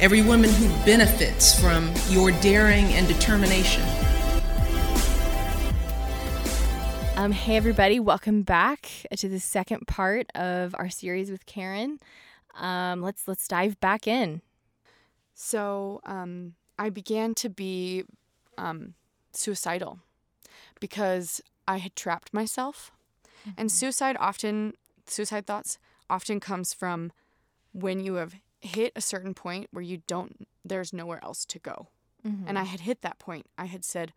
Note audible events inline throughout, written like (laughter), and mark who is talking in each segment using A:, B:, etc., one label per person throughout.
A: every woman who benefits from your daring and determination.
B: Um, hey, everybody, welcome back to the second part of our series with Karen. Um, let's let's dive back in.
C: So um, I began to be um, suicidal because I had trapped myself. And suicide often, suicide thoughts often comes from when you have hit a certain point where you don't, there's nowhere else to go. Mm-hmm. And I had hit that point. I had said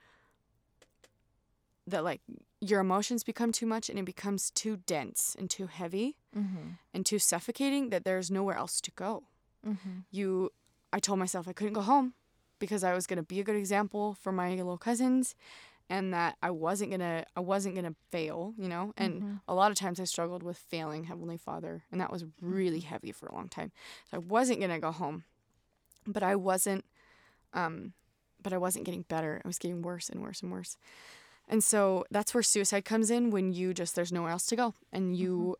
C: that like your emotions become too much and it becomes too dense and too heavy mm-hmm. and too suffocating that there's nowhere else to go. Mm-hmm. You, I told myself I couldn't go home because I was gonna be a good example for my little cousins, and that I wasn't gonna, I wasn't gonna fail, you know. And mm-hmm. a lot of times I struggled with failing Heavenly Father, and that was really mm-hmm. heavy for a long time. So I wasn't gonna go home, but I wasn't, um, but I wasn't getting better. I was getting worse and worse and worse. And so that's where suicide comes in when you just there's nowhere else to go and you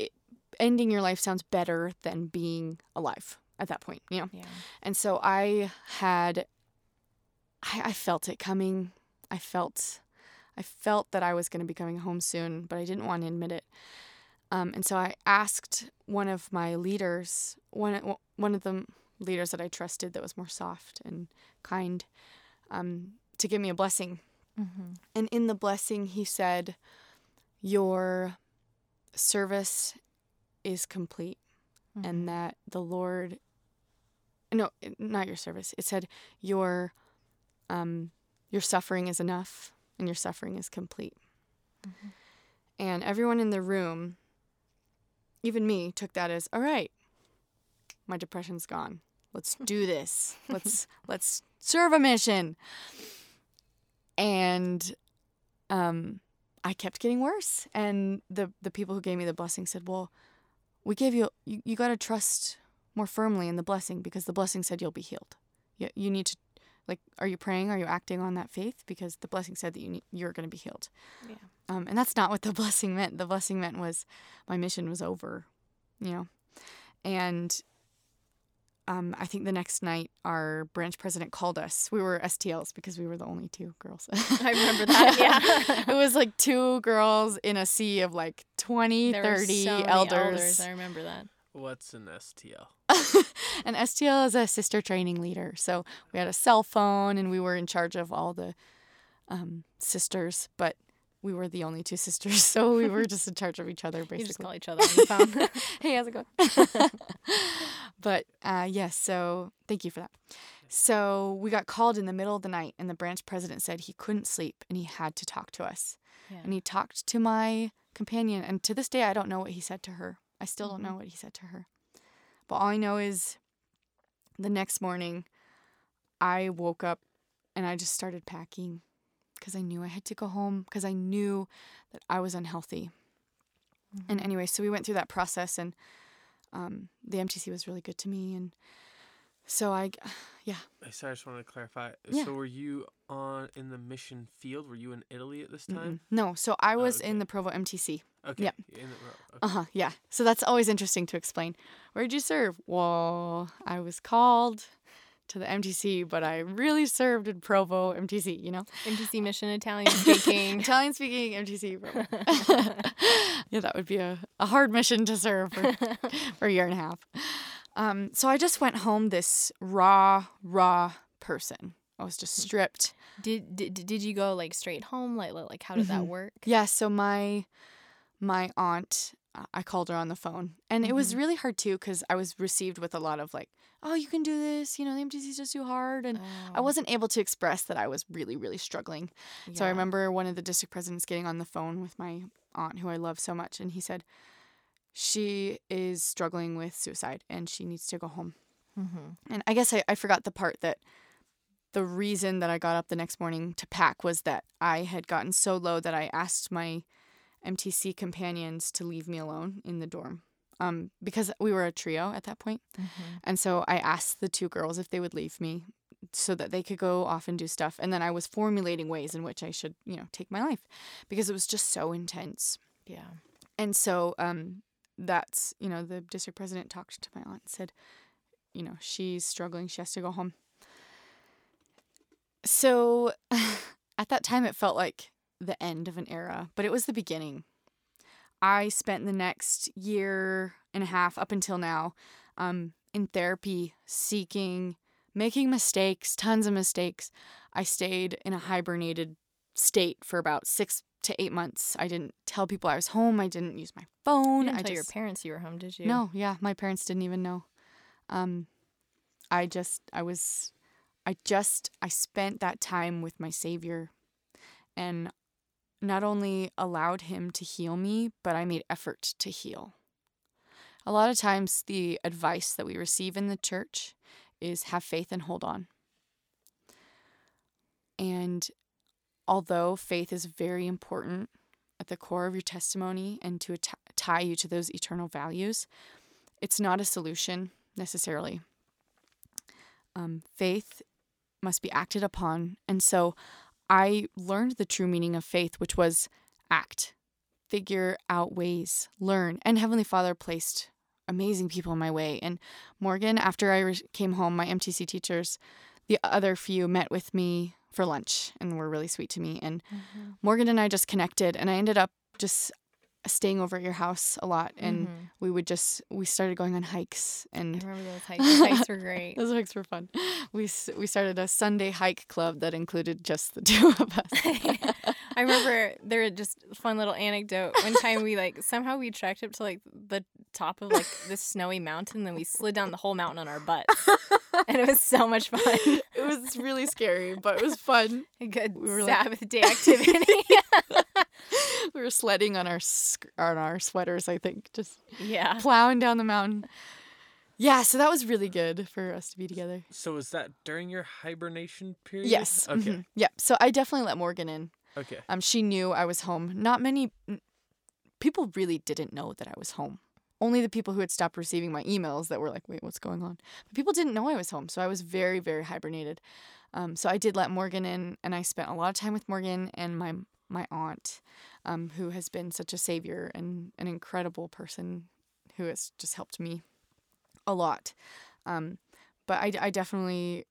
C: mm-hmm. it, ending your life sounds better than being alive at that point, you know.
B: Yeah.
C: And so I had I, I felt it coming. I felt I felt that I was going to be coming home soon, but I didn't want to admit it. Um, and so I asked one of my leaders, one one of the leaders that I trusted that was more soft and kind, um, to give me a blessing. And in the blessing, he said, Your service is complete, and that the Lord, no, not your service. It said, Your, um, your suffering is enough, and your suffering is complete. And everyone in the room, even me, took that as, All right, my depression's gone. Let's (laughs) do this. Let's let's serve a mission and um, I kept getting worse. And the the people who gave me the blessing said, "Well, we gave you you, you got to trust more firmly in the blessing because the blessing said you'll be healed. You, you need to like, are you praying? Are you acting on that faith? Because the blessing said that you need, you're going to be healed.
B: Yeah.
C: Um, and that's not what the (laughs) blessing meant. The blessing meant was my mission was over, you know, and um, I think the next night our branch president called us. We were STLs because we were the only two girls. (laughs)
B: I remember that. Yeah. (laughs)
C: it was like two girls in a sea of like 20,
B: There were
C: 30
B: so many
C: elders.
B: I remember that.
D: What's an STL? (laughs)
C: An STL is a sister training leader. So we had a cell phone and we were in charge of all the um, sisters, but we were the only two (laughs) sisters. So we were just in charge of each other, basically.
B: You just call each other on the phone. (laughs)
C: hey, how's it going? but uh, yes, so thank you for that. So we got called in the middle of the night, and the branch president said he couldn't sleep and he had to talk to us.
B: Yeah.
C: And he talked to my companion, and to this day, I don't know what he said to her. I still don't know what he said to her. But all I know is the next morning, I woke up and I just started packing because I knew I had to go home because I knew that I was unhealthy. And anyway, so we went through that process, and um, the MTC was really good to me, and so I, (sighs) yeah,
D: I sorry, I just wanted to clarify.
C: Yeah.
D: So were you on in the mission field? Were you in Italy at this
C: Mm-mm.
D: time?
C: no. So I was
D: okay.
C: in the Provo MTC.
D: Okay.
C: Yeah.
D: In the, okay.
C: Uh huh. Yeah. So that's always interesting to explain. Where'd you serve? Well, I was called to the MTC, but I really served in Provo MTC. You know,
B: MTC (laughs) mission Italian speaking. (laughs)
C: Italian speaking MTC. Provo. (laughs) yeah, that would be a, a hard mission to serve for, for a year and a half. Um, so I just went home this raw, raw person. I was just stripped.
B: Did, did did you go like straight home? Like like how did that
C: Mhm.
B: work?
C: Yeah, so my my aunt, uh, I called her on the phone, and it was really hard too because I was received with a lot of like, "Oh, you can do this," you know, the MTC is just too hard, and I
B: Oh,
C: wasn't able to express that I was really, really struggling. So I remember one of the district presidents getting on the phone with my aunt, who I love so much, and he said, "She is struggling with suicide, and she needs to go home."
B: Mhm.
C: And I guess I, I forgot the part that the reason that I got up the next morning to pack was that I had gotten so low that I asked my MTC companions to leave me alone in the dorm. Um, because we were a trio at that point. And so I asked the two girls if they would leave me so that they could go off and do stuff. And then I was formulating ways in which I should, you know, take my life because it was just so intense.
B: Yeah.
C: And so um, that's, you know, the district president talked to my aunt and said, you know, she's struggling. She has to go home. So (laughs) at that time, it felt like the end of an era, but it was the beginning. I spent the next year and a half up until now um, in therapy, seeking, making mistakes, tons of mistakes. I stayed in a hibernated state for about six to eight months. I didn't tell people I was home. I didn't use my phone. I
B: tell your parents you were home, did you?
C: no, yeah, my parents didn't even know. Um, I just, I was, I just, I spent that time with my Savior, and not only allowed Him to heal me, but I made effort to heal. A lot of times, the advice that we receive in the church is have faith and hold on. And although faith is very important at the core of your testimony and to tie you to those eternal values, it's not a solution necessarily. Um, faith must be acted upon. And so I learned the true meaning of faith, which was act, figure out ways, learn. And Heavenly Father placed amazing people in my way. And Morgan, after I re- came home, my MTC teachers, the other few met with me for lunch and were really sweet to me. And Morgan and I just connected, and I ended up just staying over at your house a lot. And
B: Mhm.
C: we would just, we started going on hikes.
B: I
C: And
B: remember those hikes. (laughs) Hikes were great.
C: those hikes were fun. We, we started a Sunday hike club that included just the (laughs) two of us. (laughs)
B: I remember there was just fun little anecdote. One time we like somehow we tracked up to like the top of like this snowy mountain, then we slid down the whole mountain on our butts, (laughs) and it was so much fun.
C: it was really scary, but it was fun. (laughs)
B: A good
C: We were like-
B: Sabbath day (laughs) activity.
C: we were sledding on our sk- on our sweaters, I think, just
B: yeah.
C: plowing down the mountain. Yeah, so that was really good for us to be together.
D: So was that during your hibernation period?
C: Yes.
D: Okay.
C: mhm, Yeah. So I definitely let Morgan in.
D: Okay.
C: Um, she knew I was home. Not many people really didn't know that I was home. Only the people who had stopped receiving my emails that were like, "Wait, what's going on?" But people didn't know I was home, so I was very, very hibernated. Um, so I did let Morgan in, and I spent a lot of time with Morgan and my my aunt, um, who has been such a savior and an incredible person, who has just helped me a lot. Um, but I, I definitely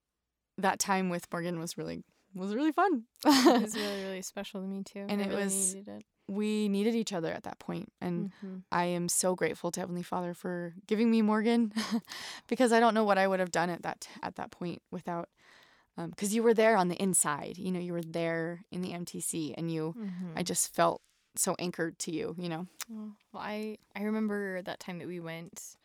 C: that time with Morgan was really was really fun. (laughs)
B: It was really, really (laughs) special to me too.
C: And
B: I
C: it
B: really
C: was-
B: needed it.
C: we needed each other at that point and
B: Mhm.
C: i am so grateful to heavenly father for giving me morgan (laughs) because i don't know what i would have done at that at that point without because you were there on the inside you know you were there in the mtc and you
B: Mhm.
C: i just felt so anchored to you you know
B: Well, I I remember that time that we went.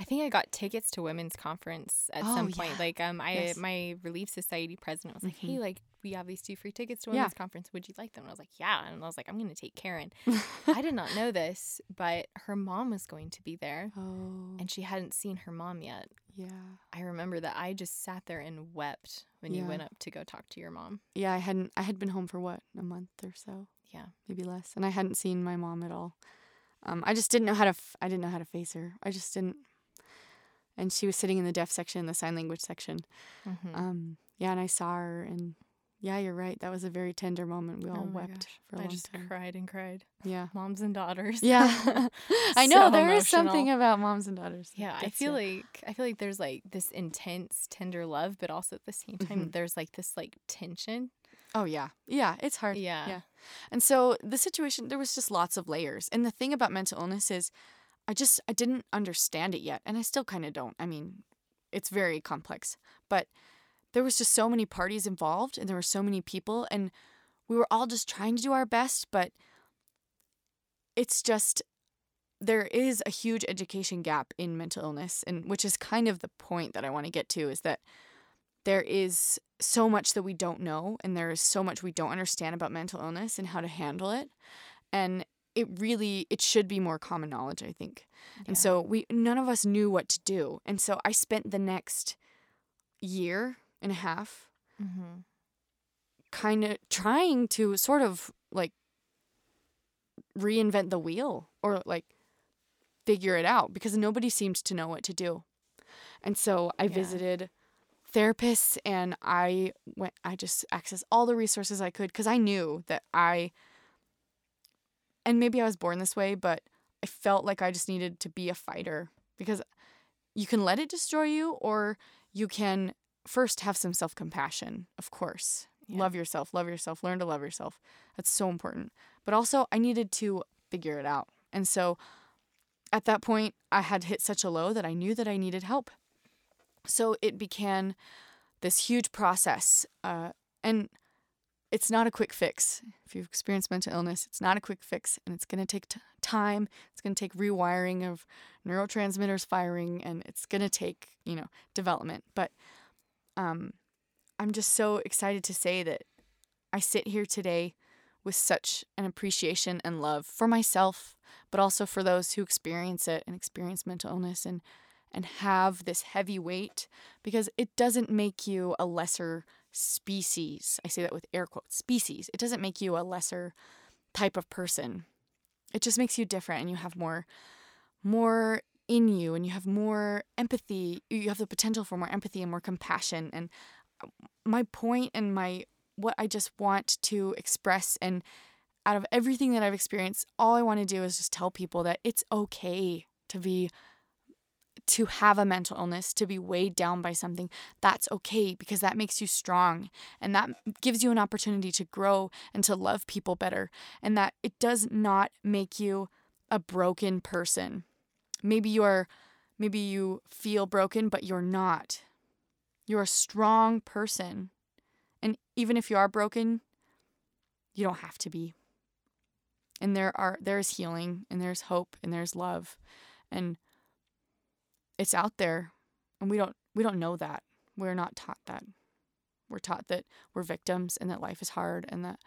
B: I think I got tickets to women's conference at
C: Oh,
B: some point.
C: yeah.
B: Like um, I
C: Yes.
B: my Relief Society president was like,
C: Mhm.
B: "Hey, like we have these two free tickets to
C: Yeah.
B: women's conference. Would you like them?" And I was like, "Yeah." And I was like, "I'm going to take Karen." (laughs) I did not know this, but her mom was going to be there,
C: oh
B: and she hadn't seen her mom yet.
C: yeah
B: I remember that I just sat there and wept when you went up to go talk to your mom.
C: yeah i hadn't i had been home for what a month or so
B: Yeah.
C: maybe less and i hadn't seen my mom at all um, i just didn't know how to f- i didn't know how to face her i just didn't and she was sitting in the deaf section the sign language section
B: Mhm.
C: um, yeah and i saw her and yeah you're right that was a very tender moment we all
B: Oh
C: wept
B: gosh.
C: for a
B: I
C: long
B: just
C: time
B: cried and cried.
C: yeah
B: Moms and daughters.
C: yeah (laughs) i know
B: So
C: there is something about moms and daughters
B: Yeah, I feel
C: ya.
B: like I feel like there's like this intense, tender love, but also at the same time there's like this like tension.
C: oh yeah yeah it's hard
B: Yeah.
C: yeah and so the situation there was just lots of layers and the thing about mental illness is i just i didn't understand it yet and i still kind of don't. I mean it's very complex but there was just so many parties involved and there were so many people and we were all just trying to do our best but it's just there is a huge education gap in mental illness and which is kind of the point that I want to get to is that there is so much that we don't know and there is so much we don't understand about mental illness and how to handle it and it really it should be more common knowledge i think and so we none of us knew what to do and so i spent the next year and a half
B: Mm-hmm.
C: kind of trying to sort of like reinvent the wheel or like figure it out because nobody seemed to know what to do. And so I
B: Yeah.
C: visited therapists and I went I just accessed all the resources I could cuz I knew that I and maybe I was born this way, but I felt like I just needed to be a fighter because you can let it destroy you or you can first have some self-compassion, of course.
B: Yeah.
C: Love yourself, love yourself, learn to love yourself. That's so important. But also I needed to figure it out. And so at that point I had hit such a low that I knew that I needed help. So it began this huge process. Uh, and it's not a quick fix. If you've experienced mental illness, it's not a quick fix and it's going to take t- time. It's going to take rewiring of neurotransmitters firing and it's going to take, you know, development. But um, I'm just so excited to say that I sit here today with such an appreciation and love for myself, but also for those who experience it and experience mental illness and and have this heavy weight because it doesn't make you a lesser species. I say that with air quotes, species. It doesn't make you a lesser type of person. It just makes you different and you have more more in you and you have more empathy. You have the potential for more empathy and more compassion and uh, my point and my what I just want to express and out of everything that I've experienced, all I want to do is just tell people that it's okay to be to have a mental illness, to be weighed down by something, that's okay because that makes you strong and that gives you an opportunity to grow and to love people better. And that it does not make you a broken person. Maybe you are, maybe you feel broken, but you're not. You're a strong person. And even if you are broken, you don't have to be. And there are there's healing and there's hope and there's love. And it's out there and we don't we don't know that. We're not taught that. We're taught that we're victims and that life is hard and that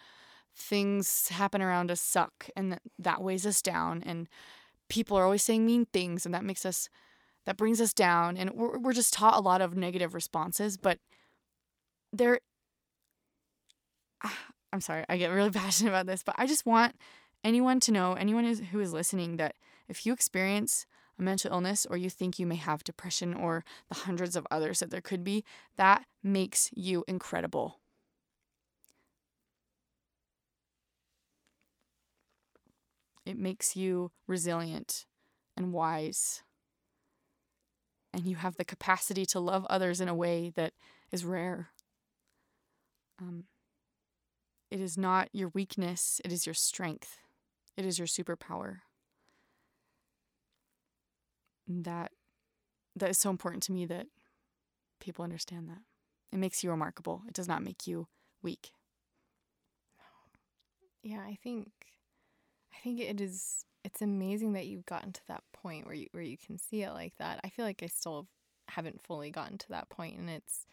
C: things happen around us suck and that that weighs us down and people are always saying mean things and that makes us that brings us down. And we're, we're just taught a lot of negative responses but there (sighs) i'm sorry i get really (laughs) passionate about this but i just want anyone to know anyone who is listening that if you experience a mental illness or you think you may have depression or the hundreds of others that there could be, that makes you incredible. It makes you resilient and wise. And you have the capacity to love others in a way that is rare. Um, it is not your weakness, it is your strength, it is your superpower that that is so important to me that people understand that. It makes you remarkable. It does not make you weak.
B: Yeah, I think I think it is it's amazing that you've gotten to that point where you where you can see it like that. I feel like I still haven't fully gotten to that point and it's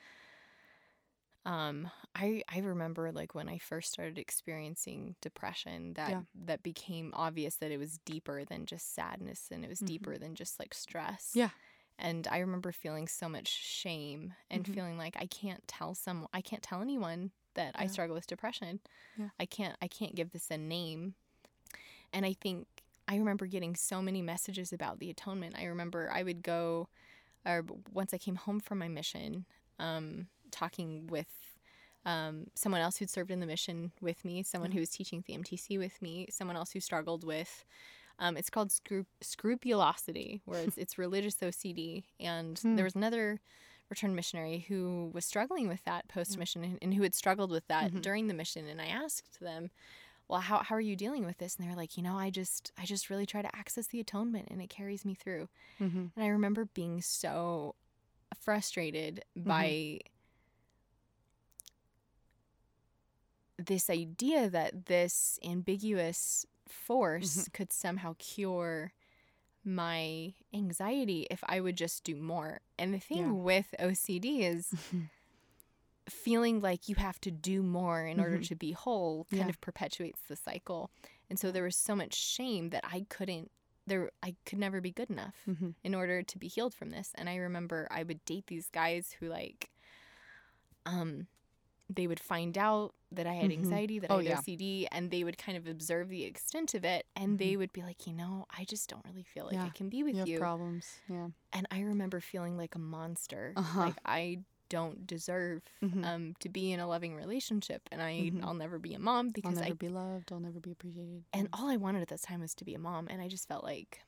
B: um I I remember like when I first started experiencing depression that
C: Yeah.
B: that became obvious that it was deeper than just sadness and it was
C: Mhm.
B: deeper than just like stress.
C: Yeah.
B: And I remember feeling so much shame and
C: Mhm.
B: feeling like I can't tell some I can't tell anyone that I struggle with depression.
C: Yeah.
B: I can't I can't give this a name. And I think I remember getting so many messages about the atonement. I remember I would go or once I came home from my mission, um, talking with um, someone else who'd served in the mission with me, someone who was teaching the MTC with me, someone else who struggled with. Um, it's called scru- scrupulosity, where it's, (laughs) it's religious OCD. And
C: Hmm.
B: there was another returned missionary who was struggling with that post mission and, and who had struggled with that
C: Mhm.
B: during the mission. And I asked them, well, how, how are you dealing with this? And they're like, you know, I just, I just really try to access the atonement and it carries me through.
C: Mm-hmm.
B: And I remember being so frustrated by this idea that this ambiguous force could somehow cure my anxiety if I would just do more. And the thing
C: Yeah.
B: with OCD is feeling like you have to do more in order
C: Mhm.
B: to be whole kind
C: Yeah.
B: of perpetuates the cycle. And so there was so much shame that I couldn't there I could never be good enough
C: Mm-hmm.
B: in order to be healed from this. And I remember I would date these guys who like um they would find out that I had
C: Mhm.
B: anxiety, that
C: Oh,
B: I had
C: yeah.
B: OCD, and they would kind of observe the extent of it, and they would be like, you know, I just don't really feel like I
C: Mm-hmm.
B: Can be with
C: you have
B: you.
C: problems. Yeah.
B: And I remember feeling like a monster.
C: Uh-huh.
B: Like I don't deserve
C: Mhm.
B: um, to be in a loving relationship, and I
C: Mhm.
B: I'll never be a mom because I'll
C: never
B: I
C: be loved. I'll never be appreciated.
B: and all I wanted at this time was to be a mom, and I just felt like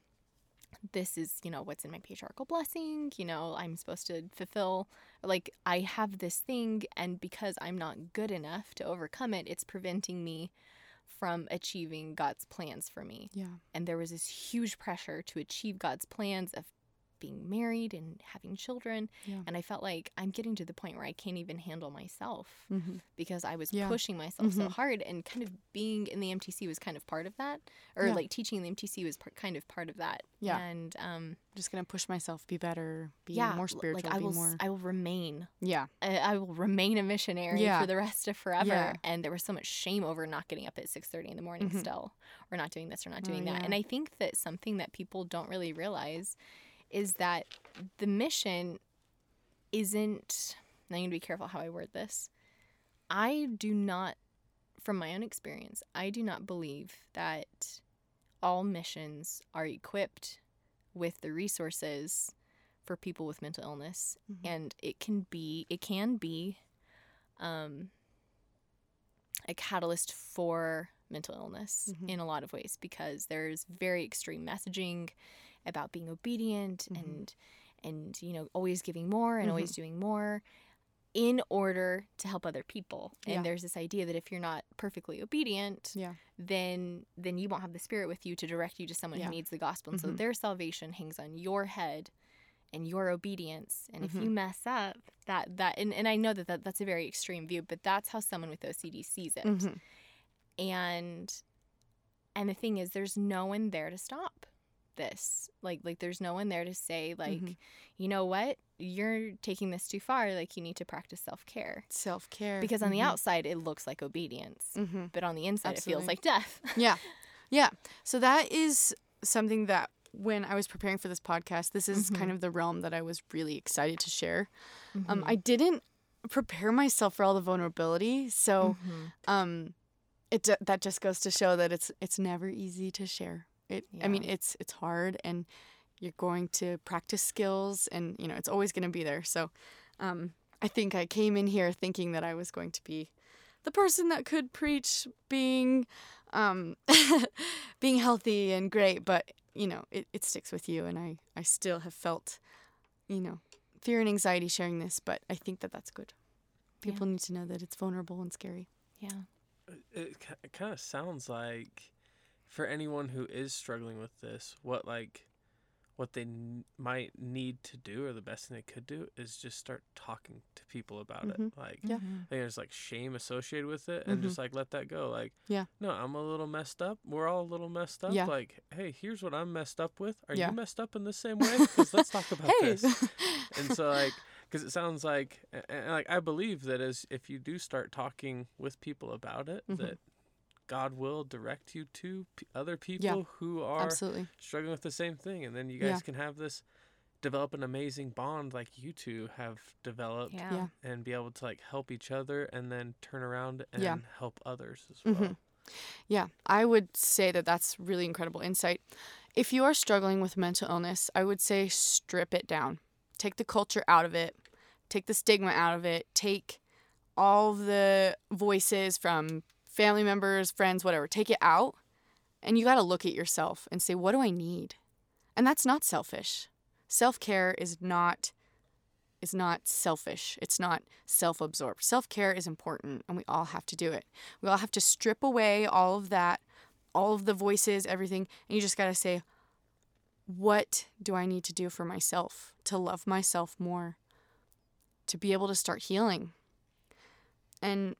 B: this is you know what's in my patriarchal blessing. You know I'm supposed to fulfill like I have this thing, and because I'm not good enough to overcome it, it's preventing me from achieving God's plans for me
C: yeah.
B: and there was this huge pressure to achieve God's plans of being married and having children
C: Yeah.
B: and I felt like I'm getting to the point where I can't even handle myself
C: Mm-hmm.
B: because I was
C: Yeah.
B: pushing myself so
C: Mhm.
B: hard and kind of being in the MTC was kind of part of that or
C: Yeah.
B: like teaching in the MTC was part, kind of part of that
C: Yeah.
B: and um
C: just gonna push myself, be better, be
B: yeah
C: more spiritual,
B: like I will
C: more.
B: I will remain
C: yeah.
B: I, I will remain a missionary
C: Yeah.
B: for the rest of forever.
C: Yeah.
B: And there was so much shame over not getting up at six thirty in the morning
C: Mhm.
B: still, or not doing this or not
C: Oh,
B: doing that.
C: yeah.
B: And I think that something that people don't really realize is that the mission isn't. Now I'm gonna be careful how I word this. I do not, from my own experience, I do not believe that all missions are equipped with the resources for people with mental illness
C: Mhm.
B: and it can be it can be um, a catalyst for mental illness
C: Mhm.
B: in a lot of ways because there's very extreme messaging about being obedient
C: Mhm.
B: and and you know always giving more and
C: Mm-hmm.
B: always doing more in order to help other people and
C: Yeah.
B: there's this idea that if you're not perfectly obedient
C: Yeah.
B: then then you won't have the spirit with you to direct you to someone
C: Yeah.
B: who needs the gospel and so
C: Mhm.
B: their salvation hangs on your head and your obedience and if
C: Mhm.
B: you mess up that that and, and i know that, that that's a very extreme view but that's how someone with ocd sees it
C: Mhm.
B: and and the thing is there's no one there to stop this like like there's no one there to say like
C: Mhm.
B: you know what you're taking this too far like you need to practice self-care
C: Self care.
B: because on the outside it looks like obedience
C: Mm-hmm.
B: but on the inside it feels like death (laughs)
C: Yeah. Yeah. So that is something that when I was preparing for this podcast, this is kind of the realm that I was really excited to share. Um, I didn't prepare myself for all the vulnerability, so um, it that just goes to show that it's it's never easy to share. It. I mean, it's it's hard, and you're going to practice skills, and you know it's always going to be there. So, um, I think I came in here thinking that I was going to be the person that could preach being um, (laughs) being healthy and great, but you know, it, it sticks with you, and I, I still have felt, you know, fear and anxiety sharing this, but I think that that's good. People need to know that it's vulnerable and scary.
B: yeah
D: It, it kind of sounds like for anyone who is struggling with this, what like what they n- might need to do or the best thing they could do is just start talking to people about it.
C: Mhm.
D: Like
C: Yeah.
D: I think there's like shame associated with it and just like let that go. Like
C: Yeah.
D: no, I'm a little messed up. We're all a little messed up.
C: Yeah.
D: Like, hey, here's what I'm messed up with. Are
C: Yeah.
D: you messed up in the same way? (laughs) Because let's talk about
C: Hey.
D: this. (laughs) And so like because it sounds like a- and like I believe that as if you do start talking with people about it
C: Mhm.
D: that God will direct you to p- other people who are
C: Absolutely.
D: struggling with the same thing and then you guys
C: Yeah.
D: can have this develop an amazing bond like you two have developed
B: yeah
C: Yeah.
D: and be able to like help each other and then turn around and
C: Yeah.
D: help others as well.
C: Mhm. Yeah, I would say that that's really incredible insight. If you are struggling with mental illness, I would say strip it down. Take the culture out of it, take the stigma out of it, take all the voices from family members, friends, whatever, take it out. And you got to look at yourself and say, what do I need? And that's not selfish. Self-care is not is not selfish. It's not self-absorbed. Self-care is important and we all have to do it. We all have to strip away all of that, all of the voices, everything, and you just got to say what do I need to do for myself to love myself more? To be able to start healing. And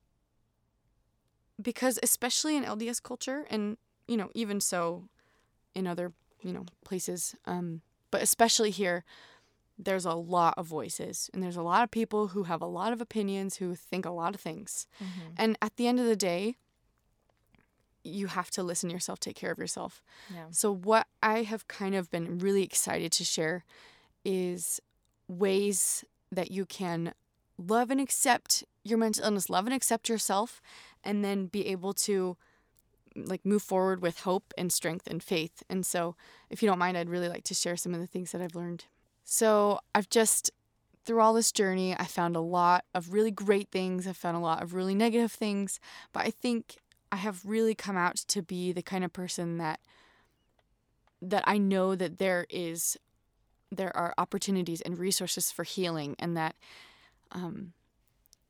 C: because especially in LDS culture and you know even so in other you know places um but especially here there's a lot of voices and there's a lot of people who have a lot of opinions who think a lot of things. And at the end of the day you have to listen to yourself take care of yourself.
B: Yeah.
C: So what i have kind of been really excited to share is ways that you can love and accept your mental illness, love and accept yourself, and then be able to like move forward with hope and strength and faith. And so, if you don't mind, I'd really like to share some of the things that I've learned. So, I've just through all this journey, I found a lot of really great things. I found a lot of really negative things, but I think I have really come out to be the kind of person that that I know that there is there are opportunities and resources for healing and that um,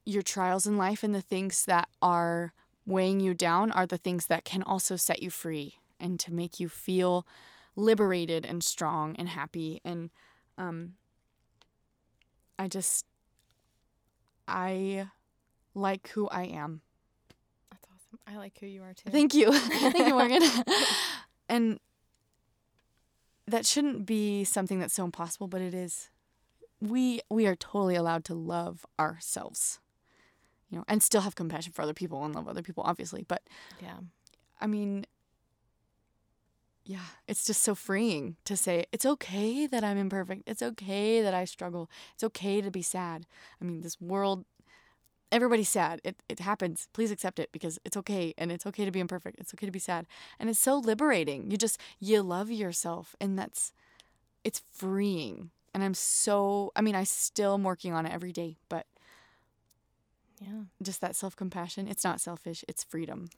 C: your trials in life and the things that are weighing you down are the things that can also set you free and to make you feel liberated and strong and happy and um, i just i like who i am
B: That's awesome. I like who you are too.
C: Thank you. (laughs) (laughs) Thank you, Morgan. (laughs) and that shouldn't be something that's so impossible, but it is. We we are totally allowed to love ourselves. You know, and still have compassion for other people and love other people, obviously. But
B: yeah.
C: I mean, yeah, it's just so freeing to say it's okay that I'm imperfect. It's okay that I struggle. It's okay to be sad. I mean, this world everybody's sad. It it happens. Please accept it because it's okay and it's okay to be imperfect. It's okay to be sad. And it's so liberating. You just you love yourself and that's it's freeing. And I'm so I mean, I still am working on it every day, but
B: Yeah.
C: just that self-compassion, it's not selfish, it's freedom.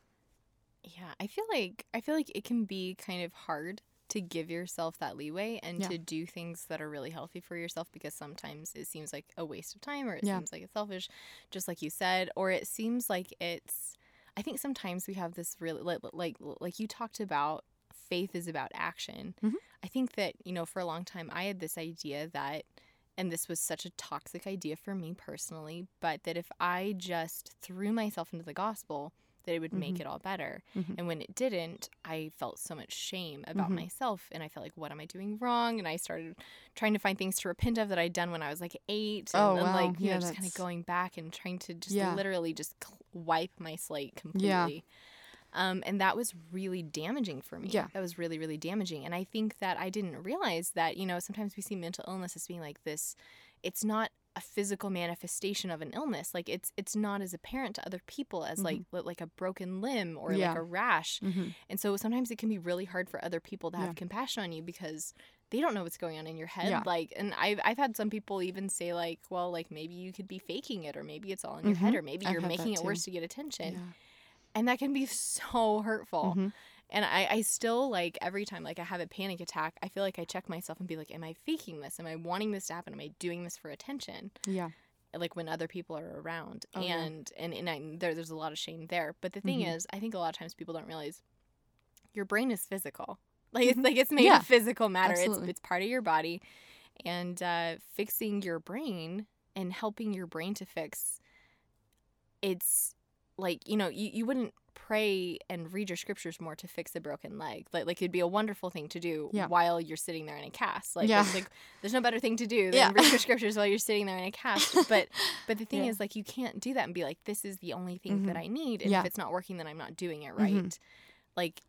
B: Yeah, I feel like I feel like it can be kind of hard to give yourself that leeway and
C: Yeah.
B: to do things that are really healthy for yourself because sometimes it seems like a waste of time or it
C: Yeah.
B: seems like it's selfish, just like you said, or it seems like it's I think sometimes we have this really like like, like you talked about faith is about action.
C: Mhm.
B: I think that, you know, for a long time I had this idea that and this was such a toxic idea for me personally, but that if I just threw myself into the gospel, that it would make
C: Mhm.
B: it all better.
C: Mhm.
B: And when it didn't, I felt so much shame about
C: Mhm.
B: myself. And I felt like, what am I doing wrong? And I started trying to find things to repent of that I'd done when I was like eight. And,
C: Oh, wow.
B: like, you
C: Yeah,
B: know, just kind of going back and trying to just
C: Yeah.
B: literally just wipe my slate
C: Yeah.
B: Um, and that was really damaging for me.
C: Yeah.
B: That was really, really damaging. And I think that I didn't realize that, you know, sometimes we see mental illness as being like this, it's not a physical manifestation of an illness. Like it's it's not as apparent to other people as like li- like a broken limb or
C: Mm-hmm. Yeah.
B: like a rash.
C: Mm-hmm.
B: And so sometimes it can be really hard for other people to have compassion on you because they don't know what's going on in your head.
C: Yeah.
B: Like, and I've, I've had some people even say like, well, like maybe you could be faking it or maybe it's all in your head
C: Mhm.
B: or maybe
C: I've
B: you're making it worse to get attention. And that can be (laughs) so hurtful.
C: Mhm.
B: And I, I still like every time like I have a panic attack, I feel like I check myself and be like, am I faking this? Am I wanting this to happen? Am I doing this for attention?
C: Yeah.
B: like when other people are around
C: Oh, yeah.
B: and, and and I, there, there's a lot of shame there but the thing
C: Mhm.
B: is i think a lot of times people don't realize your brain is physical (laughs) like it's like it's made
C: Yeah.
B: of physical matter
C: Absolutely.
B: it's it's part of your body and uh, fixing your brain and helping your brain to fix it's like you know you, you wouldn't pray and read your scriptures more to fix a broken leg like like it'd be a wonderful thing to do
C: Yeah.
B: while you're sitting there in a cast like,
C: Yeah.
B: like, there's no better thing to do than
C: Yeah.
B: read your (laughs) scriptures while you're sitting there in a cast but but the thing is like you can't do that and be like this is the only thing that
C: Mhm.
B: i need and if it's not working then i'm not doing it right
C: Mhm.
B: like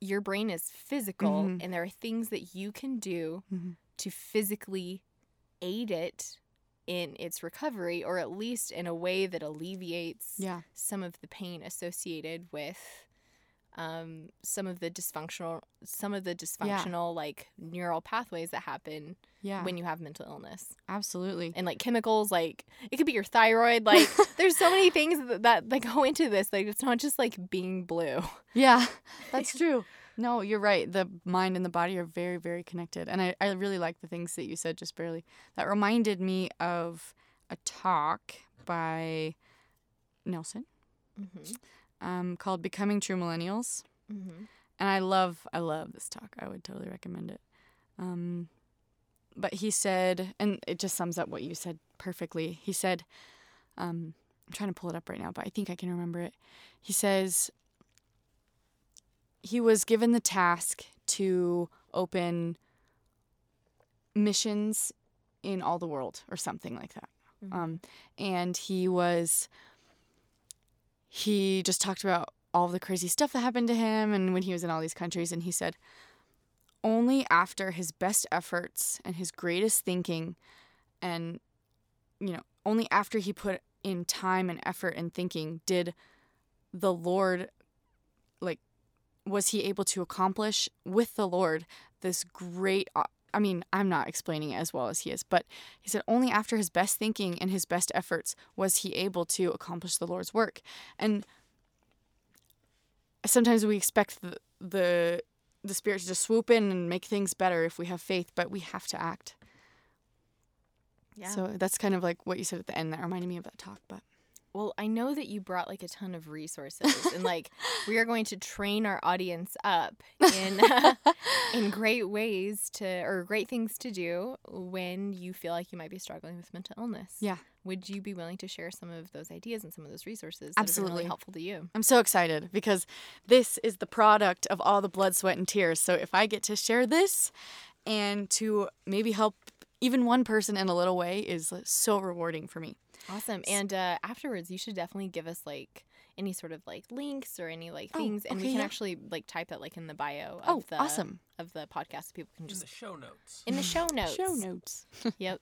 B: your brain is physical
C: Mhm.
B: and there are things that you can do
C: Mhm.
B: to physically aid it in its recovery or at least in a way that alleviates
C: Yeah.
B: some of the pain associated with um, some of the dysfunctional some of the dysfunctional like neural pathways that happen
C: Yeah.
B: when you have mental illness
C: Absolutely.
B: and like chemicals like it could be your thyroid (laughs) like there's so many things that, that that go into this like it's not just like being blue
C: Yeah, (laughs) that's true. No, you're right. The mind and the body are very, very connected. And I, I really like the things that you said just barely. That reminded me of a talk by Nelson
B: mm-hmm.
C: um, called Becoming True Millennials.
B: Mm-hmm.
C: And I love, I love this talk. I would totally recommend it. Um, but he said, and it just sums up what you said perfectly. He said, um, I'm trying to pull it up right now, but I think I can remember it. He says he was given the task to open missions in all the world or something like that. Um, and he was, he just talked about all the crazy stuff that happened to him and when he was in all these countries. And he said, only after his best efforts and his greatest thinking and you know, only after he put in time and effort and thinking did the Lord was he able to accomplish with the Lord this great uh, I mean, I'm not explaining it as well as he is, but he said only after his best thinking and his best efforts was he able to accomplish the Lord's work. And sometimes we expect the the, the spirit to just swoop in and make things better if we have faith, but we have to act.
B: Yeah.
C: So that's kind of like what you said at the end that reminded me of that talk, but
B: Well, I know that you brought like a ton of resources, and like we are going to train our audience up in uh, in (laughs) great ways to or great things to do when you feel like you might be struggling with mental illness.
C: Yeah.
B: Would you be willing to share some of those ideas and some of those resources that have been
C: Absolutely.
B: really helpful to you?
C: I'm so excited because this is the product of all the blood, sweat, and tears. So if I get to share this and to maybe help even one person in a little way is so rewarding for me.
B: Awesome. And uh, afterwards, you should definitely give us like any sort of like links or any like
C: Oh,
B: things, and we can
C: yeah.
B: actually like type that like in the bio of
C: Oh,
B: the
C: awesome.
B: of the podcast. So people can just In
D: the show notes.
B: in the show notes. (laughs)
C: Show notes. (laughs)
B: Yep.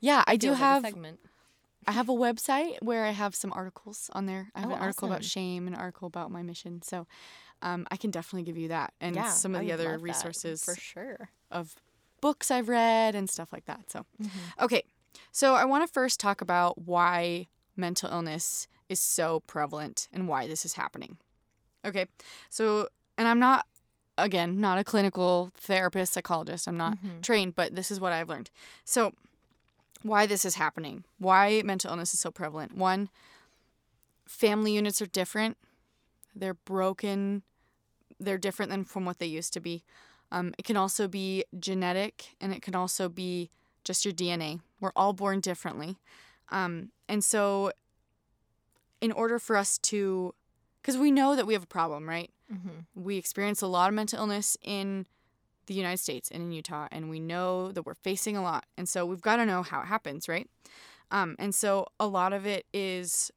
C: Yeah, I do
B: Feels like a
C: have
B: segment.
C: I have a website where I have some articles on there. I have
B: Oh,
C: an article about
B: awesome.
C: shame, an article about my mission. So um, I can definitely give you that and
B: yeah,
C: some of
B: I
C: the other resources
B: for sure.
C: of books I've read and stuff like that. So,
B: Mm-hmm.
C: okay. So, I want to first talk about why mental illness is so prevalent and why this is happening. Okay. So, and I'm not, again, not a clinical therapist, psychologist. I'm not
B: Mm-hmm.
C: trained, but this is what I've learned. So, why this is happening, why mental illness is so prevalent. One, family units are different, they're broken, they're different than from what they used to be. Um, it can also be genetic and it can also be just your DNA. We're all born differently. Um, and so, in order for us to, because we know that we have a problem, right?
B: Mm-hmm.
C: We experience a lot of mental illness in the United States and in Utah, and we know that we're facing a lot. And so, we've got to know how it happens, right? Um, and so, a lot of it is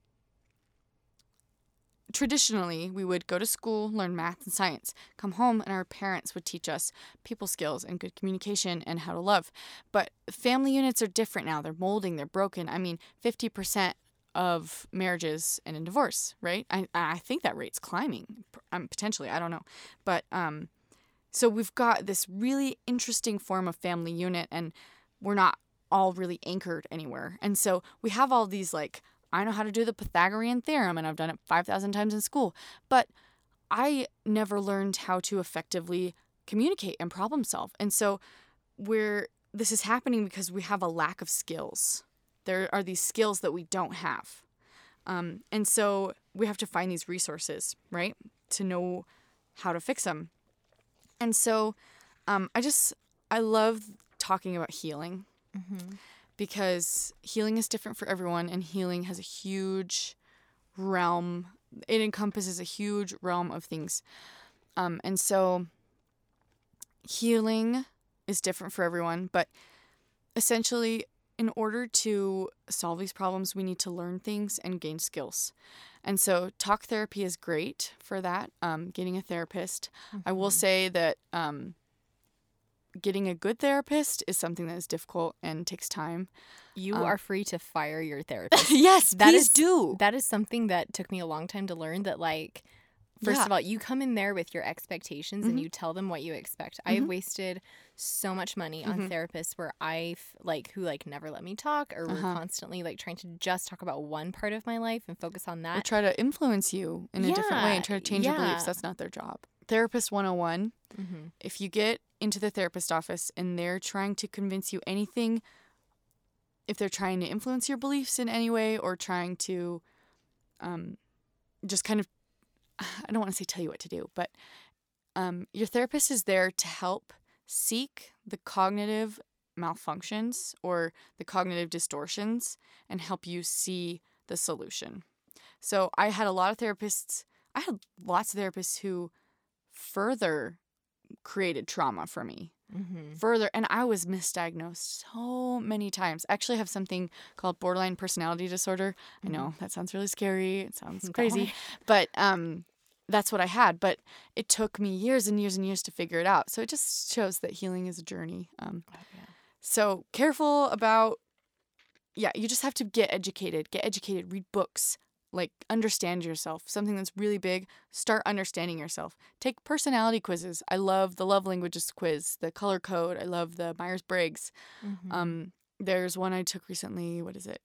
C: traditionally we would go to school, learn math and science, come home, and our parents would teach us people skills and good communication and how to love. But family units are different now. They're molding, they're broken. I mean, 50% of marriages end in divorce, right? I, I think that rate's climbing, um, potentially. I don't know. But um, so we've got this really interesting form of family unit, and we're not all really anchored anywhere. And so we have all these like, I know how to do the Pythagorean theorem and I've done it 5,000 times in school, but I never learned how to effectively communicate and problem solve. And so we're this is happening because we have a lack of skills. There are these skills that we don't have. Um, and so we have to find these resources, right? To know how to fix them. And so um, I just, I love talking about healing because healing is different for everyone and healing has a huge realm it encompasses a huge realm of things. Um, and so healing is different for everyone but essentially in order to solve these problems we need to learn things and gain skills. And so talk therapy is great for that um, getting a therapist. I will say that um, getting a good therapist is something that is difficult and takes time
B: You
C: Um,
B: are free to fire your (laughs) therapist.
C: yes
B: That
C: please
B: is-
C: do
B: that is something that took me a long time to learn that like first
C: Yeah.
B: of all you come in there with your expectations and
C: Mhm.
B: you tell them what you expect i have wasted so much money on
C: Mhm.
B: therapists where i like who like never let me talk or were
C: Uh-huh.
B: constantly like trying to just talk about one part of my life and focus on
C: or
B: that
C: try to influence you in a different way and try to
B: Yeah,
C: change your beliefs. That's not their job. Therapist 101
B: hmm
C: if you get into the therapist office and they're trying to convince you anything, if they're trying to influence your beliefs in any way or trying to um, just kind of, (sighs) I don't want to say tell you what to do, but um, your therapist is there to help seek the cognitive malfunctions or the cognitive distortions and help you see the solution. So I had a lot of therapists, I had lots of therapists who further created trauma for me
B: hmm
C: further and i was misdiagnosed so many times. I actually have something called borderline personality disorder. I know that sounds really scary. It sounds (laughs) crazy but um that's what i had but it took me years and years and years to figure it out. So it just shows that healing is a journey um
B: Oh, yeah.
C: so careful about yeah, you just have to get educated, get educated, read books, like understand yourself. Something that's really big, start understanding yourself. Take personality quizzes. I love the love languages quiz, the color code. I love the Myers-Briggs.
B: Mhm.
C: Um there's one I took recently. What is it?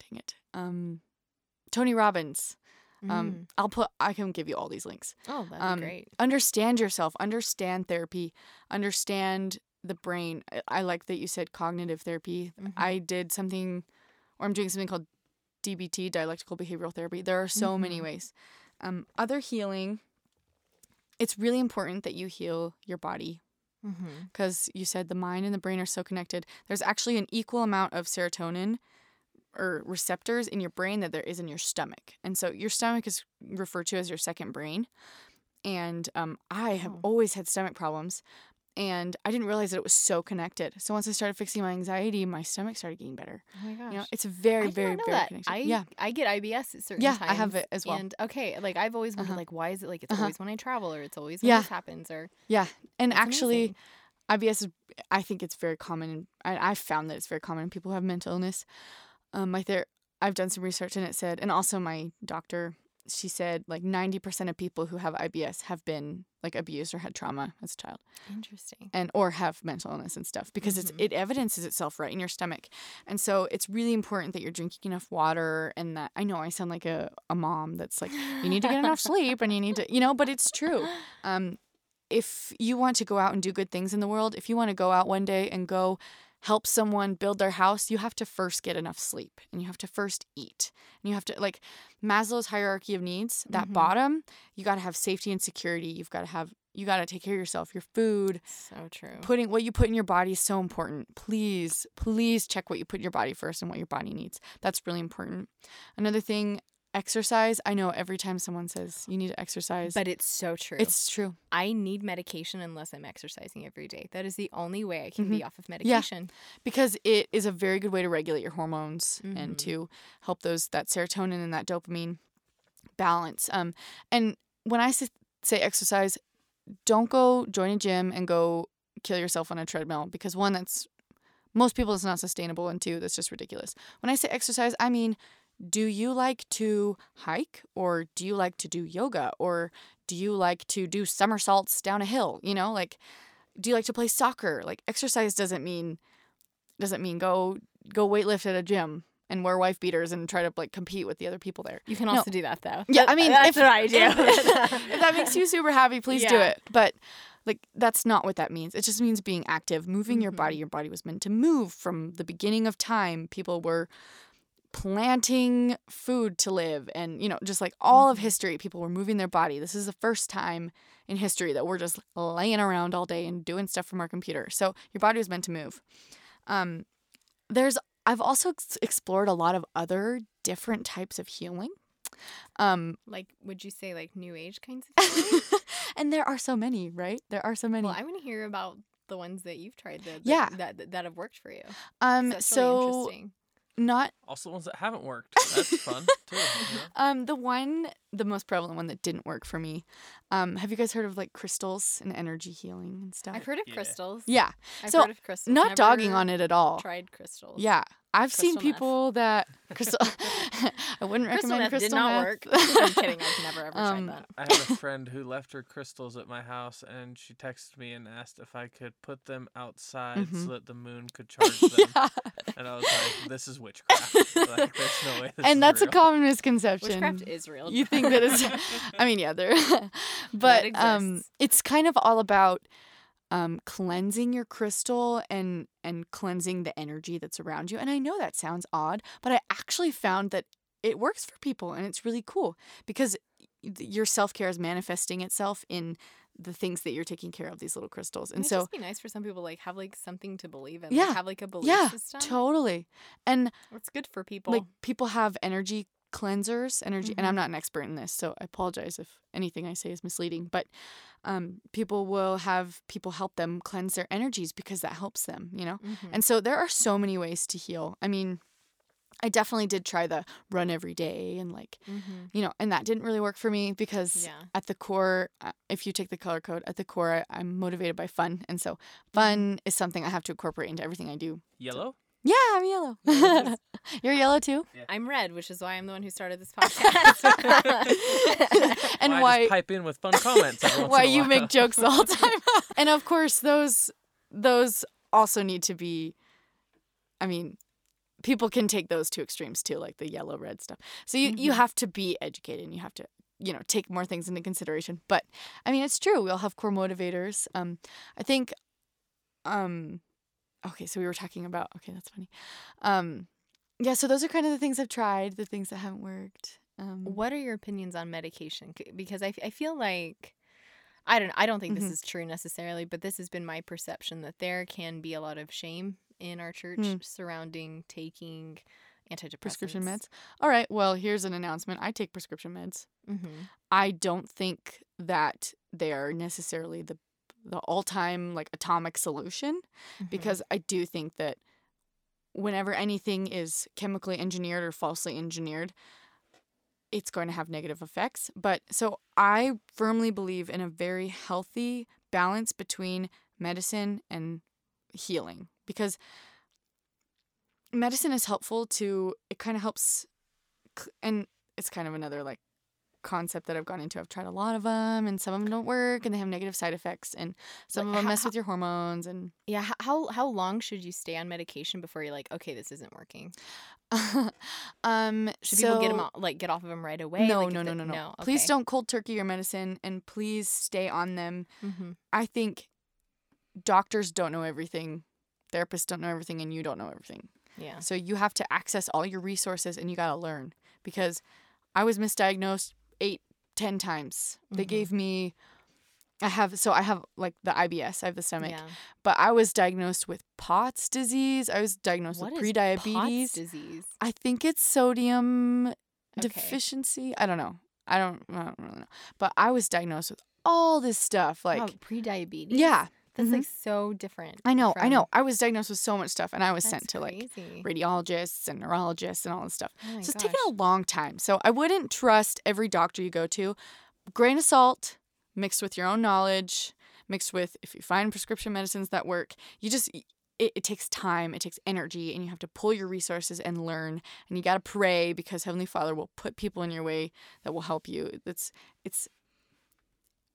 C: Dang it. Um Tony Robbins. Um
B: Mm.
C: I'll put I can give you all these links
B: oh, that'd
C: um,
B: be great.
C: understand yourself understand therapy understand the brain I, I like that you said cognitive therapy
B: Mhm.
C: i did something or i'm doing something called dbt dialectical behavioral therapy there are so many
B: Mhm.
C: ways um, other healing it's really important that you heal your body
B: Mm-hmm.
C: because you said the mind and the brain are so connected there's actually an equal amount of serotonin or receptors in your brain that there is in your stomach. And so your stomach is referred to as your second brain. And um, I have
B: Oh.
C: always had stomach problems. And I didn't realize that it was so connected. So once I started fixing my anxiety, my stomach started getting better.
B: Oh my gosh.
C: You know, it's
B: I
C: very, very, very
B: that.
C: connected.
B: I
C: yeah.
B: I get IBS at certain
C: Yeah,
B: times.
C: I have it as well.
B: And okay, like I've always wondered,
C: Uh-huh.
B: like, why is it like it's
C: Uh-huh.
B: always when I travel or it's always when
C: Yeah.
B: this happens or
C: Yeah. And actually,
B: amazing.
C: IBS is, I think it's very common. I, I've found that it's very common in people who have mental illness. Um, my ther- I've done some research and it said, and also my doctor, she said like 90% of people who have IBS have been like abused or had trauma as a child
B: interesting.
C: and or have mental illness and stuff because
B: Mhm.
C: it's it evidences itself right in your stomach. And so it's really important that you're drinking enough water and that I know I sound like a, a mom that's like you need to get enough (laughs) sleep and you need to you know, but it's true. Um if you want to go out and do good things in the world, if you want to go out one day and go help someone build their house, you have to first get enough sleep and you have to first eat. And you have to like Maslow's hierarchy of needs, that
B: Mhm.
C: bottom, you got to have safety and security. You've got to have you got to take care of yourself, your food,
B: So true.
C: putting what you put in your body is so important. Please, please check what you put in your body first and what your body needs. That's really important. Another thing, exercise. I know every time someone says you need to exercise,
B: but it's so true.
C: it's true.
B: I need medication unless I'm exercising every day. That is the only way I can
C: Mhm.
B: be off of medication.
C: Yeah, because it is a very good way to regulate your hormones and
B: Mhm.
C: to help those that serotonin and that dopamine balance. Um, and when I say exercise, don't go join a gym and go kill yourself on a treadmill because one, that's most people it's not sustainable, and two, that's just ridiculous. When I say exercise, I mean, do you like to hike or do you like to do yoga or do you like to do somersaults down a hill? You know, like, do you like to play soccer? Like, exercise doesn't mean doesn't mean go go weightlift at a gym and wear wife beaters and try to like compete with the other people there.
B: You can
C: No.
B: also do that though.
C: Yeah, I (laughs) mean,
B: that's
C: if,
B: what I do.
C: If, (laughs) if that makes you super happy, please do it. But like that's not what that means. It just means being active, moving your body. Mm-hmm. Your body was meant to move from the beginning of time. People were planting food to live and you know just like all of history people were moving their body. This is the first time in history that we're just laying around all day and doing stuff from our computer. So your body was meant to move. Um there's i've also ex- explored a lot of other different types of healing. Um
B: like, would you say like new age kinds of (laughs) healing?
C: and there are so many right? There are so many.
B: Well, I want to hear about the ones that you've tried that that,
C: Yeah.
B: that, that, have worked for you.
C: Um so
B: really interesting.
C: Not
D: Also, ones that haven't worked. That's fun too. you know? (laughs)
C: Um, the one, the most prevalent one that didn't work for me. Um, have you guys heard of like crystals and energy healing and stuff?
B: I've heard of
D: Yeah.
B: crystals.
C: yeah,
B: I've
C: So,
B: heard of crystals.
C: not dogging on it at all.
B: Tried crystals.
C: Yeah, I've seen
B: Crystal meth.
C: people that (laughs) crystal. (laughs) I wouldn't
B: Crystal
C: recommend
B: meth
C: crystal
B: did not
C: meth.
B: work. I'm kidding. I've never (laughs) ever
C: Um,
B: tried that.
D: I had a friend who left her crystals at my house, and she texted me and asked if I could put them outside
C: Mhm.
D: so that the moon could charge them.
C: yeah.
D: And I was like, "This is witchcraft. like, there's no way." This
C: and
D: is
C: that's a common misconception.
B: Witchcraft is real.
C: you think that is i mean yeah there but um it's kind of all about um cleansing your crystal and and cleansing the energy that's around you and i know that sounds odd but i actually found that it works for people and it's really cool because your self-care is manifesting itself in the things that you're taking care of these little crystals and so
B: be nice for some people like have like something to believe in.
C: Yeah.
B: Like, have like a belief
C: yeah
B: system.
C: totally and
B: It's good for people.
C: like people have energy cleansers energy and i'm
B: Mhm.
C: not an expert in this so i apologize if anything i say is misleading but um, people will have people help them cleanse their energies because that helps them you know
B: Mhm.
C: and so there are so many ways to heal i mean i definitely did try the run every day and like
B: Mhm.
C: you know and that didn't really work for me because
B: Yeah.
C: at the core uh, if you take the color code at the core I, i'm motivated by fun and so
B: Mm-hmm.
C: fun is something i have to incorporate into everything i do
D: Yellow.
C: Yeah, I'm yellow. (laughs) You're yellow too.
B: I'm red, which is why I'm the one who started this (laughs) podcast. (laughs)
C: and
D: Why
C: why
D: just pipe in with fun comments?
C: why you make jokes all the time. and of course, those those also need to be. I mean, people can take those two extremes too, like the yellow red stuff. So you you
B: Mhm.
C: have to be educated, and you have to you know take more things into consideration. But I mean, it's true. We all have core motivators. Um, I think. Um, okay, so we were talking about. Okay, that's funny. Um, yeah. So those are kind of the things I've tried, the things that haven't worked. Um,
B: what are your opinions on medication? Because I feel like I don't I don't think
C: Mhm.
B: this is true necessarily, but this has been my perception that there can be a lot of shame in our church
C: Hmm.
B: surrounding taking antidepressants.
C: prescription meds. All right. Well, here's an announcement. I take prescription meds.
B: Mm-hmm.
C: I don't think that they are necessarily the the all-time like atomic solution
B: Mm-hmm.
C: because I do think that whenever anything is chemically engineered or falsely engineered it's going to have negative effects but so I firmly believe in a very healthy balance between medicine and healing because medicine is helpful to it kind of helps and it's kind of another like concept that I've gone into. I've tried a lot of them, and some of them don't work, and they have negative side effects, and some
B: Like,
C: of them
B: ho-
C: mess with your hormones. And
B: Yeah, how how long should you stay on medication before you're like, okay, this isn't working? (laughs)
C: um,
B: Should people get them
C: so-
B: like get off of them right away?
C: No,
B: Like,
C: no, no,
B: they-
C: no, no, Please
B: okay.
C: don't cold turkey your medicine, and please stay on them.
B: Mm-hmm.
C: I think doctors don't know everything, therapists don't know everything, and you don't know everything.
B: Yeah.
C: So you have to access all your resources and you got to learn because I was misdiagnosed eight, ten times. They
B: Mhm.
C: gave me, I have, so I have like the IBS, I have the stomach,
B: Yeah.
C: but I was diagnosed with POTS disease. I was diagnosed
B: What
C: with prediabetes.
B: Disease?
C: I think it's sodium
B: Okay.
C: deficiency. I don't know. I don't, I don't really know. But I was diagnosed with all this stuff. Like,
B: wow, pre-diabetes.
C: yeah,
B: that's
C: mhm.
B: like so different.
C: I know, I know. I was diagnosed with so much stuff and I was
B: That's
C: sent to like radiologists and neurologists and all this stuff.
B: Oh
C: so it's taken a long time. So I wouldn't trust every doctor you go to. Grain of salt mixed with your own knowledge, mixed with if you find prescription medicines that work, you just it, it takes time, it takes energy, and you have to pull your resources and learn. And you gotta pray because Heavenly Father will put people in your way that will help you. It's it's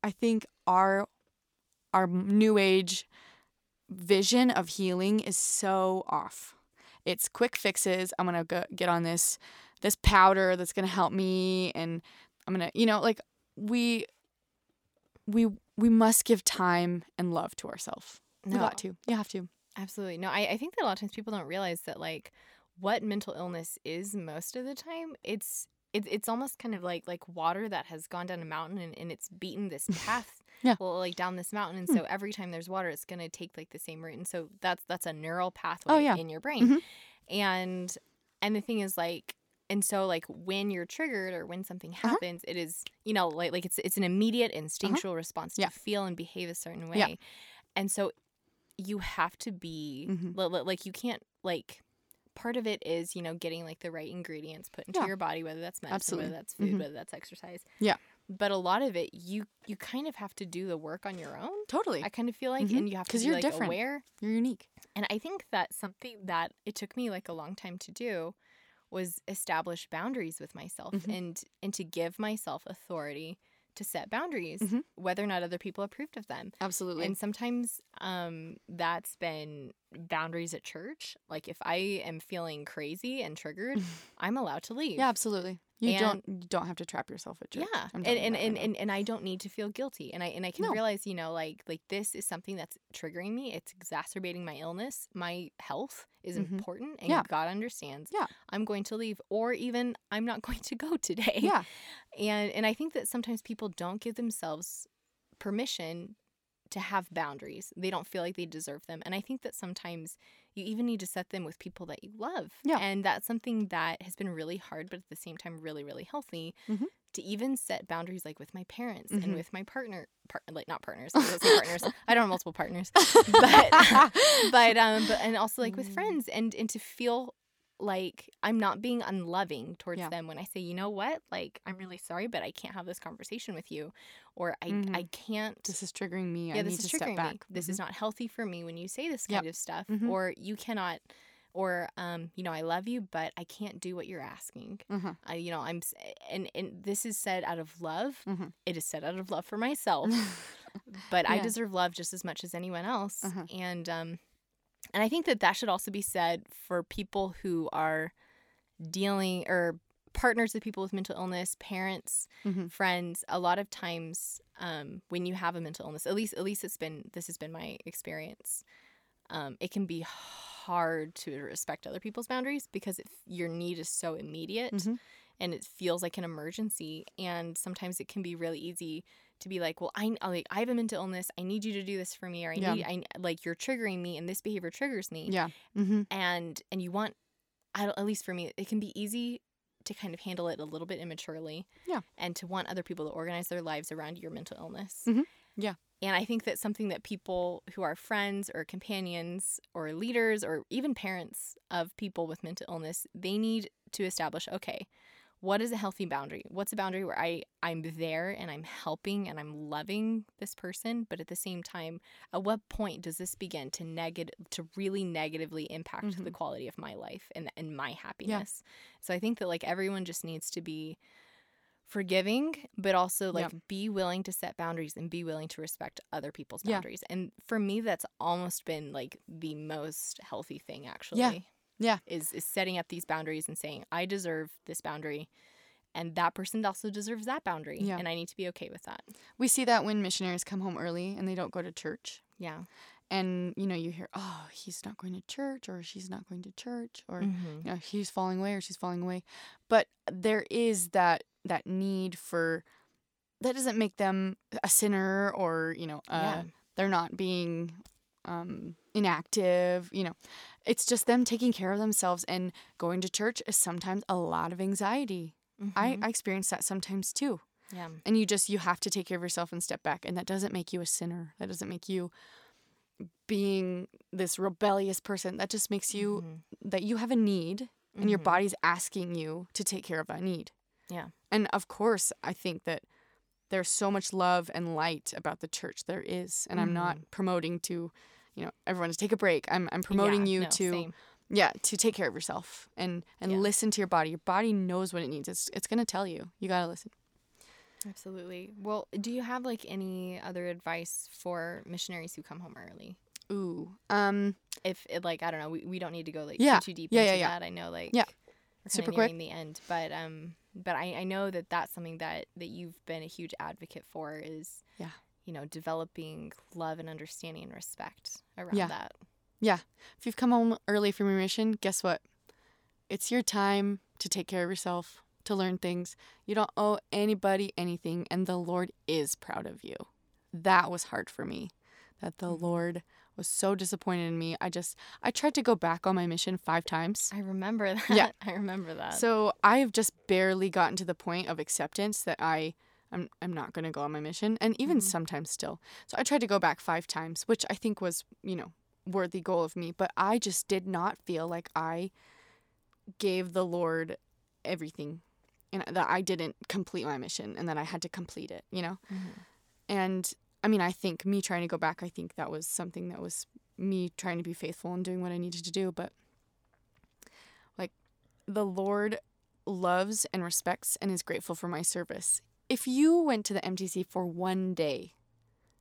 C: I think our our new age vision of healing is so off. It's quick fixes. I'm gonna go get on this this powder that's gonna help me, and I'm gonna you know like we we we must give time and love to ourselves. We
B: No.
C: got to. You have to.
B: Absolutely. No, I, I think that a lot of times people don't realize that like what mental illness is most of the time. It's it, it's almost kind of like like water that has gone down a mountain and, and it's beaten this (laughs) path
C: Yeah.
B: well like down this mountain and
C: Hmm.
B: so every time there's water it's gonna take like the same route and so that's that's a neural pathway
C: Oh, yeah.
B: in your brain.
C: Mhm.
B: And and the thing is like and so like when you're triggered or when something
C: Uh-huh.
B: happens, it is you know like like it's it's an immediate instinctual response to
C: Yeah.
B: feel and behave a certain way.
C: Yeah.
B: And so you have to be
C: Mhm.
B: li- like you can't like part of it is you know getting like the right ingredients put into
C: Yeah.
B: your body whether that's medicine
C: Absolutely.
B: whether that's food
C: Mhm.
B: whether that's exercise
C: Yeah.
B: but a lot of it you you kind of have to do the work on your own
C: Totally.
B: i kind of feel like
C: Mhm.
B: and you have to be
C: you're
B: like
C: different.
B: aware
C: You're unique.
B: and i think that something that it took me like a long time to do was establish boundaries with myself
C: Mhm.
B: and and to give myself authority to set boundaries
C: Mhm.
B: whether or not other people approved of them
C: Absolutely.
B: and sometimes um that's been boundaries at church. Like if I am feeling crazy and triggered, (laughs) I'm allowed to leave.
C: yeah, absolutely. You
B: And-
C: don't you don't have to trap yourself at church.
B: Yeah. And and, and, and and I don't need to feel guilty. And I and I can
C: No.
B: realize, you know, like like this is something that's triggering me. It's exacerbating my illness. My health is
C: Mhm.
B: important and
C: Yeah.
B: God understands.
C: Yeah.
B: I'm going to leave or even I'm not (laughs) going to go today.
C: yeah.
B: And and I think that sometimes people don't give themselves permission to have boundaries. They don't feel like they deserve them. And I think that sometimes you even need to set them with people that you love.
C: Yeah.
B: And that's something that has been really hard, but at the same time, really, really healthy
C: Mhm.
B: to even set boundaries like with my parents
C: Mhm.
B: and with my partner, par- like not partners, I was gonna partners. (laughs) I don't have multiple partners, (laughs) but, but, um, but, and also like with
C: Mm.
B: friends and, and to feel like I'm not being unloving towards
C: Yeah.
B: them when I say, you know what, like I'm really sorry, but I can't have this conversation with you, or I
C: Mhm.
B: I can't.
C: This is triggering me.
B: yeah,
C: I
B: this
C: need
B: is
C: to
B: triggering
C: step back.
B: me. This is not healthy for me when you say this
C: Yep.
B: kind of stuff,
C: Mhm.
B: or you cannot or um, you know, I love you, but I can't do what you're asking.
C: Mhm.
B: I, you know, I'm, and and this is said out of love.
C: Mhm.
B: It is said out of love for myself, (laughs) but I deserve love just as much as anyone else. And um, and I think that that should also be said for people who are dealing or partners with people with mental illness, parents,
C: Mhm.
B: friends. A lot of times, um, when you have a mental illness, at least at least it's been this has been my experience. Um, it can be hard to respect other people's boundaries because if your need is so immediate
C: Mhm.
B: and it feels like an emergency. And sometimes it can be really easy to be like, well, I like I have a mental illness. I need you to do this for me, or I
C: Yeah.
B: need I like you're triggering me, and this behavior triggers me
C: Yeah. Mm-hmm.
B: and and you want I don't, at least for me it can be easy to kind of handle it a little bit immaturely
C: Yeah.
B: and to want other people to organize their lives around your mental illness
C: Mhm. Yeah.
B: and i think that's something that people who are friends or companions or leaders or even parents of people with mental illness they need to establish okay what is a healthy boundary what's a boundary where i i'm there and i'm helping and i'm loving this person but at the same time at what point does this begin to negative to really negatively impact the
C: Mhm.
B: quality of my life and and my happiness so i think that like everyone just needs to be forgiving but also
C: Yeah.
B: like be willing to set boundaries and be willing to respect other people's
C: Yeah.
B: boundaries and for me that's almost been like the most healthy thing actually
C: Yeah.
B: Is is setting up these boundaries and saying i deserve this boundary and that person also deserves that boundary
C: Yeah.
B: and i need to be okay with that
C: We see that when missionaries come home early and they don't go to church.
B: yeah
C: And, you know, you hear, oh, he's not going to church or she's not going to church or,
B: Mhm.
C: you know, he's falling away or she's falling away. But there is that that need for that doesn't make them a sinner or, you know, uh,
B: Yeah.
C: they're not being um, inactive, you know. It's just them taking care of themselves and going to church is sometimes a lot of anxiety. I,
B: Mhm.
C: I experience that sometimes too
B: yeah
C: and you just you have to take care of yourself and step back and that doesn't make you a sinner that doesn't make you being this rebellious person that just makes you
B: Mhm.
C: that you have a need and your
B: Mhm.
C: body's asking you to take care of that need
B: Yeah.
C: and of course i think that there's so much love and light about the church there is and i'm not promoting to you know everyone to take a break i'm, I'm promoting
B: Mm-hmm. Yeah,
C: you
B: no,
C: to
B: same.
C: yeah to take care of yourself and and
B: Yeah.
C: listen to your body your body knows what it needs it's, it's going to tell you you got to listen
B: Absolutely. Well, do you have like any other advice for missionaries who come home early?
C: ooh um
B: If it like I don't know, we, we don't need to go like
C: Yeah.
B: too too deep
C: Yeah,
B: into that. I know like
C: Yeah. Super quick.
B: the end, but um, but I I know that that's something that that you've been a huge advocate for is
C: Yeah.
B: you know developing love and understanding and respect around
C: Yeah.
B: that.
C: Yeah if you've come home early from your mission, guess what? It's your time to take care of yourself, to learn things. You don't owe anybody anything, and the Lord is proud of you. That was hard for me. That the
B: Mm-hmm.
C: Lord was so disappointed in me. I just, I tried to go back on my mission five times.
B: I remember (laughs) that.
C: Yeah.
B: I remember that.
C: So I've just barely gotten to the point of acceptance that I I'm I'm not going to go on my mission and even
B: Mhm.
C: sometimes still. So I tried to go back 5 times, which I think was, you know, worthy goal of me, but I just did not feel like I gave the Lord everything and that I didn't complete my mission and that I had to complete it, you know?
B: Mhm.
C: And I mean, I think me trying to go back, I think that was something that was me trying to be faithful and doing what I needed to do, but like the Lord loves and respects and is grateful for my service. If you went to the MTC for one day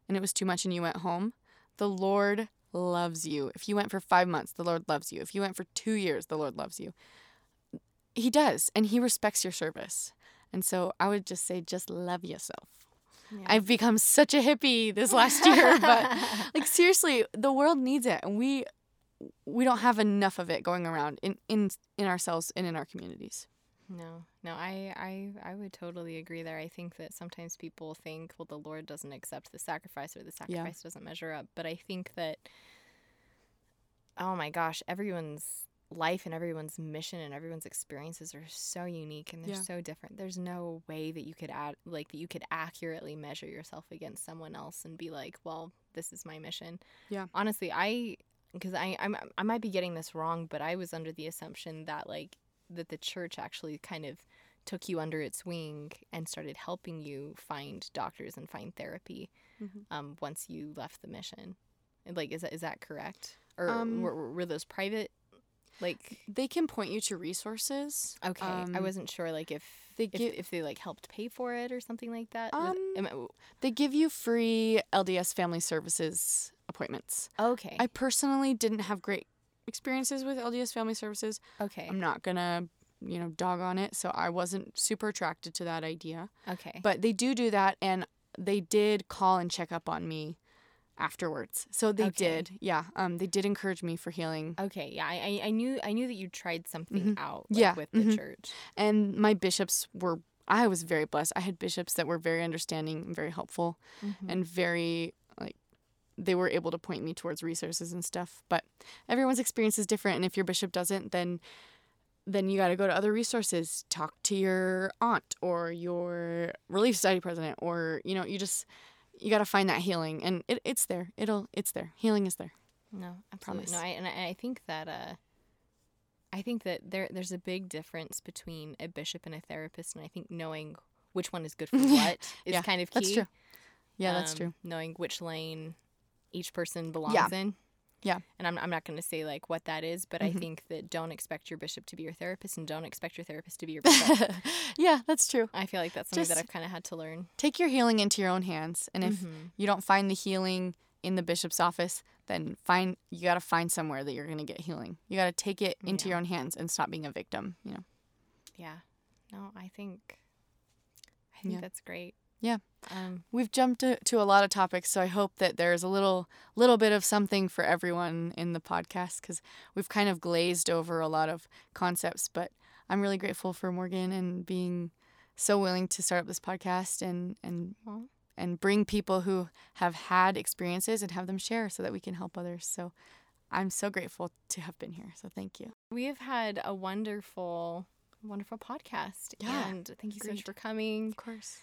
C: and it was too much and you went home, the Lord loves you. If you went for five months, the Lord loves you. If you went for two years, the Lord loves you. He does, and He respects your service. And so I would just say, just love yourself.
B: Yeah.
C: I've become such a hippie this last (laughs) year, but (laughs) like seriously, the world needs it, and we we don't have enough of it going around in in in ourselves and in our communities.
B: No, no, I, I, I would totally agree there. I think that sometimes people think, well, the Lord doesn't accept the sacrifice or the sacrifice doesn't measure up. But I think that, oh my gosh, everyone's life and everyone's mission and everyone's experiences are so unique and they're
C: Yeah.
B: so different. There's no way that you could add, like, that you could accurately measure yourself against someone else and be like, well, this is my mission.
C: Yeah.
B: Honestly, I, because I, I'm, I might be getting this wrong, but I was under the assumption that, like, that the church actually kind of took you under its wing and started helping you find doctors and find therapy
C: Mhm.
B: um, once you left the mission. Like, is that is that correct? Or
C: Um,
B: were, were those private Like,
C: They can point you to resources.
B: okay, I
C: Um,
B: wasn't sure like if
C: they
B: if,
C: gi-
B: if they like helped pay for it or something like that.
C: Um,
B: I-
C: They give you free LDS Family Services appointments.
B: okay.
C: I personally didn't have great experiences with LDS Family Services.
B: okay.
C: I'm not gonna, you know, dog on it. So I wasn't super attracted to that idea.
B: okay.
C: But they do do that, and they did call and check up on me afterwards. So they
B: Okay.
C: did, yeah. Um, they did encourage me for healing,
B: Okay, yeah, I, I- knew I knew that you tried something out like,
C: Mm-hmm. Yeah,
B: with the
C: mhm.
B: church.
C: and my bishops were. I was very blessed. I had bishops that were very understanding and very helpful,
B: Mm-hmm.
C: and very like they were able to point me towards resources and stuff. But everyone's experience is different, and if your bishop doesn't, then then you got to go to other resources. Talk to your aunt or your relief society president, or you know, you just you got to find that healing, and it, it's there. It'll it's there. Healing is there.
B: No, absolutely.
C: Promise.
B: No, I, and I, I think that uh, I think that there there's a big difference between a bishop and a therapist, and I think knowing which one is good for (laughs) what is
C: Yeah,
B: kind of key.
C: that's true. Yeah, that's
B: Um,
C: true.
B: Knowing which lane each person belongs
C: Yeah.
B: in.
C: Yeah.
B: And I'm, I'm not going to say like what that is, but I
C: Mhm.
B: think that don't expect your bishop to be your therapist and don't expect your therapist to be your bishop. (laughs)
C: yeah, that's true.
B: I feel like that's something that I've kind of had to learn.
C: Take your healing into your own hands, and if
B: Mhm.
C: you don't find the healing in the bishop's office, then find you got to find somewhere that you're going to get healing. You got to take it into
B: Yeah.
C: your own hands and stop being a victim, you know.
B: Yeah. No, I think I think
C: Yeah.
B: that's great.
C: Yeah.
B: Um,
C: We've jumped to, to a lot of topics, so I hope that there's a little little bit of something for everyone in the podcast cuz we've kind of glazed over a lot of concepts, but I'm really grateful for Morgan and being so willing to start up this podcast and and
B: Well.
C: and bring people who have had experiences and have them share so that we can help others. So I'm so grateful to have been here. So thank you.
B: we have had a wonderful, wonderful podcast.
C: Yeah,
B: And thank you so much for coming.
C: Of course.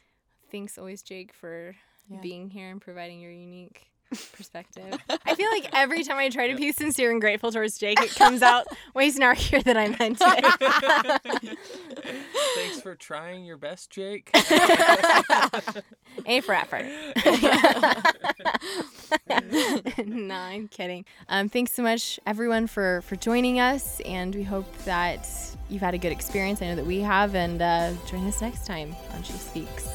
B: Thanks always, Jake, for
C: Yeah.
B: being here and providing your unique (laughs) perspective. I feel like every time I try to (laughs) be sincere and grateful towards Jake, it comes out way snarkier than I meant it. (laughs)
D: Thanks for trying your best, Jake.
B: A for effort. no, I'm kidding. Um, thanks so much, everyone, for for joining us, and we hope that you've had a good experience. I know that we have, and uh, join us next time on She Speaks.